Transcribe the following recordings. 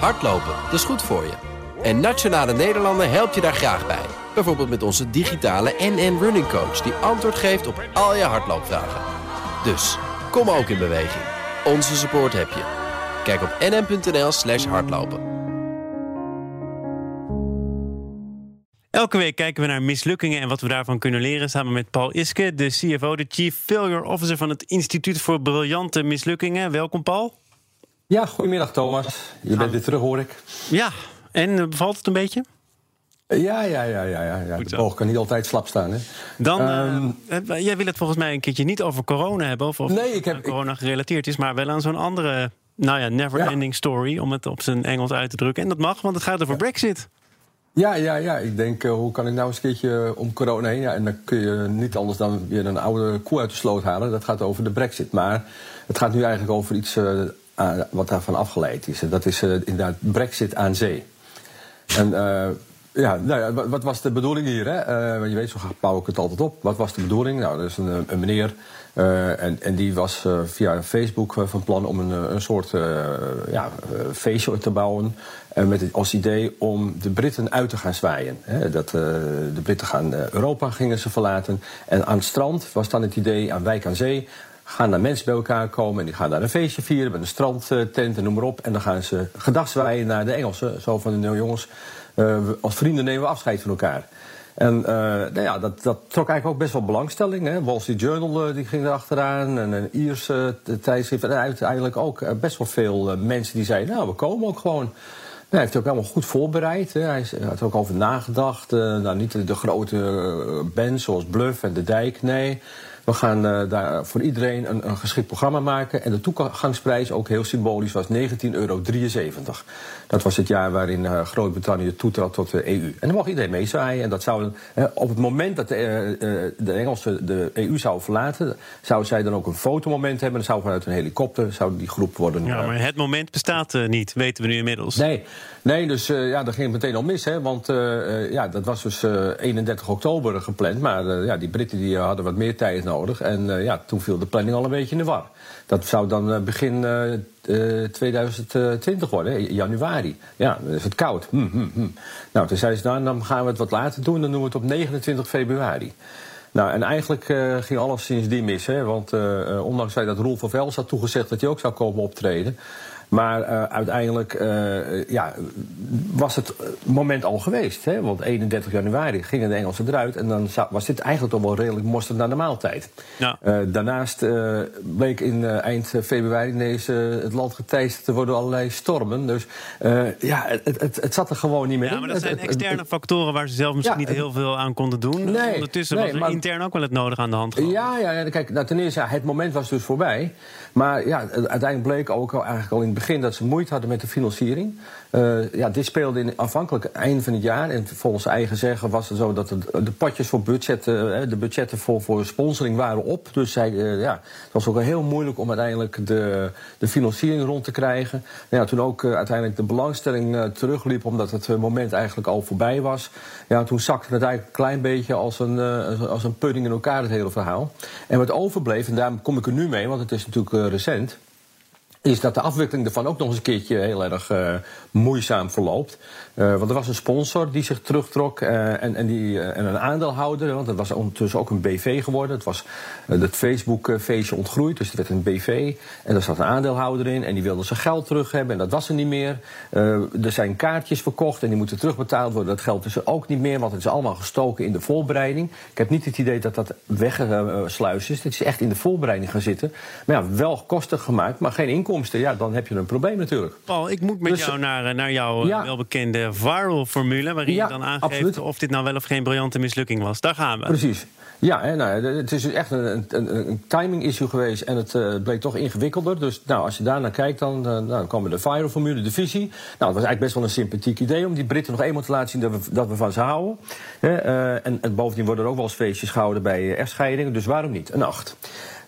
Hardlopen, dat is goed voor je. En Nationale Nederlanden helpt je daar graag bij. Bijvoorbeeld met onze digitale NN Running Coach... die antwoord geeft op al je hardloopvragen. Dus, kom ook in beweging. Onze support heb je. Kijk op nn.nl slash hardlopen. Elke week kijken we naar mislukkingen en wat we daarvan kunnen leren. Samen met Paul Iske, de CFO, de Chief Failure Officer van het Instituut voor Briljante Mislukkingen. Welkom, Paul. Ja, goedemiddag Thomas. Je bent weer terug, hoor ik. Ja, en eh, bevalt het een beetje? Ja, ja, ja, ja. ja. ja. De boog kan niet altijd slap staan. Hè? Dan, um, jij wil het volgens mij een keertje niet over corona hebben, of, of nee, ik heb, corona gerelateerd is, maar wel aan zo'n andere, nou ja, never-ending story, om het op zijn Engels uit te drukken. En dat mag, want het gaat over Brexit. Ja, ja, ja. Ik denk, hoe kan ik nou eens een keertje om corona heen? Ja, en dan kun je niet anders dan weer een oude koe uit de sloot halen. Dat gaat over de brexit. Maar het gaat nu eigenlijk over iets uh, wat daarvan afgeleid is. Dat is uh, inderdaad brexit aan zee. En ja, nou ja, wat, was de bedoeling hier? Hè? want je weet, zo bouw ik het altijd op. Wat was de bedoeling? Nou, er is een, een meneer en, en die was via Facebook van plan om een, een soort ja, feestje te bouwen met als idee om de Britten uit te gaan zwaaien. Hè, dat, de Britten gaan Europa gingen ze verlaten. En aan het strand was dan het idee, aan Wijk aan Zee... gaan daar mensen bij elkaar komen en die gaan daar een feestje vieren... met een strandtent en noem maar op. En dan gaan ze zwaaien naar de Engelsen. Zo van, nou jongens, als vrienden nemen we afscheid van elkaar. En nou ja, dat, dat, trok eigenlijk ook best wel belangstelling. Hè. Wall Street Journal die ging erachteraan. En een Ierse tijdschrift. En uiteindelijk ook best wel veel mensen die zeiden... nou, we komen ook gewoon hij heeft ook helemaal goed voorbereid. Hè. Hij had er ook over nagedacht. Nou, niet de, grote bands zoals Bluff en De Dijk, nee. We gaan uh, daar voor iedereen een, een, geschikt programma maken. En de toegangsprijs, ook heel symbolisch, was 19,73 euro. Dat was het jaar waarin uh, Groot-Brittannië toetrad tot de EU. En dan mocht iedereen meezwaaien. En dat zou, uh, op het moment dat de, de Engelsen de EU zouden verlaten... zouden zij dan ook een fotomoment hebben. Dan zou vanuit een helikopter zou die groep worden... Ja, maar het moment bestaat niet, weten we nu inmiddels. Nee, nee dus ja, dat ging het meteen al mis. Hè, want ja, dat was dus 31 oktober gepland. Maar ja, die Britten die hadden wat meer tijd nodig. En uh, ja, toen viel de planning al een beetje in de war. Dat zou dan uh, begin uh, 2020 worden, januari. Ja, dan is het koud. Hm, hm, hm. Nou, toen zeiden ze, nou, dan gaan we het wat later doen. Dan doen we het op 29 februari. Nou, en eigenlijk ging alles sindsdien mis. Hè? Want uh, ondanks dat Roel van Vels had toegezegd dat hij ook zou komen optreden... Maar uh, uiteindelijk uh, ja, was het moment al geweest. Hè? Want 31 januari gingen de Engelsen eruit. En dan was dit eigenlijk toch wel redelijk mosterd naar de maaltijd. Ja. Uh, daarnaast bleek in eind februari ineens het land geteisterd te worden door allerlei stormen. Dus ja, het, het, het, zat er gewoon niet meer ja, in. maar dat zijn externe factoren waar ze zelf misschien ja, niet heel veel aan konden doen. Nee, Ondertussen nee, was er maar, intern ook wel het nodig aan de hand. Gehad. Ja, ja, kijk, nou, ten eerste, ja, het moment was dus voorbij. Maar ja, uiteindelijk bleek ook al, eigenlijk al in het begin dat ze moeite hadden met de financiering. Uh, ja, dit speelde in, afhankelijk eind van het jaar. En volgens eigen zeggen was het zo dat de, de voor budgetten, uh, de budgetten voor, voor sponsoring waren op. Dus zij, uh, ja, het was ook heel moeilijk om uiteindelijk de, de financiering rond te krijgen. Ja, toen ook uiteindelijk de belangstelling terugliep, omdat het moment eigenlijk al voorbij was. Ja, toen zakte het eigenlijk een klein beetje als een, als een pudding in elkaar, het hele verhaal. En wat overbleef, en daar kom ik er nu mee, want het is natuurlijk recent is dat de afwikkeling ervan ook nog eens een keertje heel erg uh, moeizaam verloopt. Uh, want er was een sponsor die zich terugtrok uh, en, en, die, en een aandeelhouder. Want het was ondertussen ook een BV geworden. Het was het Facebook-feestje ontgroeid, dus het werd een BV. En daar zat een aandeelhouder in en die wilde zijn geld terug hebben. En dat was er niet meer. er zijn kaartjes verkocht en die moeten terugbetaald worden. Dat geld is er ook niet meer, want het is allemaal gestoken in de voorbereiding. Ik heb niet het idee dat dat weggesluist is. Het is echt in de voorbereiding gaan zitten. Maar ja, wel kostig gemaakt, maar geen inkomsten ja, dan heb je een probleem natuurlijk. Paul, ik moet met dus, jou naar, eh, naar jouw ja. welbekende viral-formule... waarin je dan aangeeft absoluut. of dit nou wel of geen briljante mislukking was. Daar gaan we. Precies. Ja, hè, nou, het is dus echt een, een, een timing-issue geweest en het uh, bleek toch ingewikkelder. Dus nou, als je daar naar kijkt, dan, uh, dan komen de viral-formule, de visie. Nou, het was eigenlijk best wel een sympathiek idee om die Britten nog eenmaal te laten zien dat we, dat we van ze houden. Hè, uh, en, en, bovendien worden er ook wel eens feestjes gehouden bij echtscheidingen, dus waarom niet? Een acht.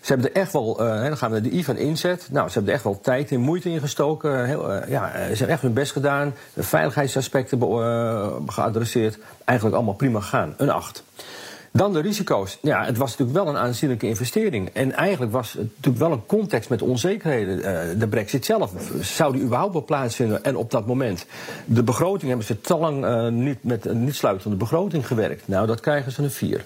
Ze hebben er echt wel, uh, dan gaan we naar de I van inzet. Nou, ze hebben er echt wel tijd en moeite in gestoken. Heel, uh, ja, ze hebben echt hun best gedaan. De veiligheidsaspecten uh, geadresseerd. Eigenlijk allemaal prima gegaan. Een 8. Dan de risico's. Ja, het was natuurlijk wel een aanzienlijke investering. En eigenlijk was het natuurlijk wel een context met onzekerheden. De brexit zelf, zou die überhaupt wel plaatsvinden? En op dat moment, de begroting hebben ze te lang niet met een niet sluitende begroting gewerkt. Nou, dat krijgen ze een vier.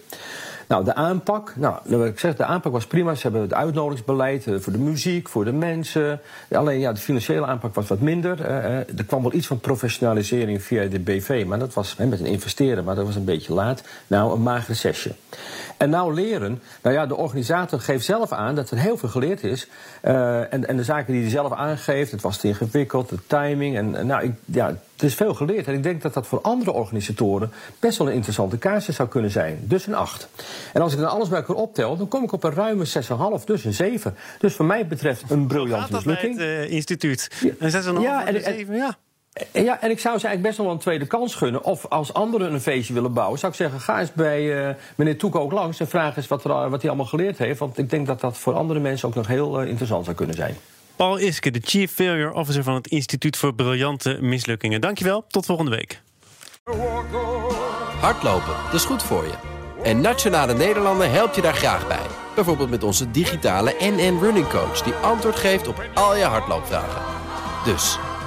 Nou, de aanpak, nou, ik zeg, de aanpak was prima. Ze hebben het uitnodigingsbeleid eh, voor de muziek, voor de mensen. Alleen ja, de financiële aanpak was wat minder. Uh, er kwam wel iets van professionalisering via de BV, maar dat was met een investeren, maar dat was een beetje laat. Nou, een magere sessie. En nou leren, nou ja, de organisator geeft zelf aan dat er heel veel geleerd is. Uh, en, en de zaken die hij zelf aangeeft, het was te ingewikkeld, de timing. En, nou, ik, ja, het is veel geleerd. En ik denk dat dat voor andere organisatoren best wel een interessante casus zou kunnen zijn. Dus een 8. En als ik dan alles bij elkaar optel, dan kom ik op een ruime 6,5, dus een 7. Dus voor mij betreft een briljante mislukking. het uh, instituut. Een 6,5 ja, en, 7, ja. Ja, en ik zou ze eigenlijk best wel een tweede kans gunnen. Of als anderen een feestje willen bouwen, zou ik zeggen: ga eens bij uh, meneer Toek ook langs en vraag eens wat, er, wat hij allemaal geleerd heeft. Want ik denk dat dat voor andere mensen ook nog heel uh, interessant zou kunnen zijn. Paul Iske, de Chief Failure Officer van het Instituut voor Briljante Mislukkingen. Dankjewel, tot volgende week. Hardlopen, dat is goed voor je. En Nationale Nederlanden helpt je daar graag bij. Bijvoorbeeld met onze digitale NN Running Coach... die antwoord geeft op al je hardloopvragen. Dus,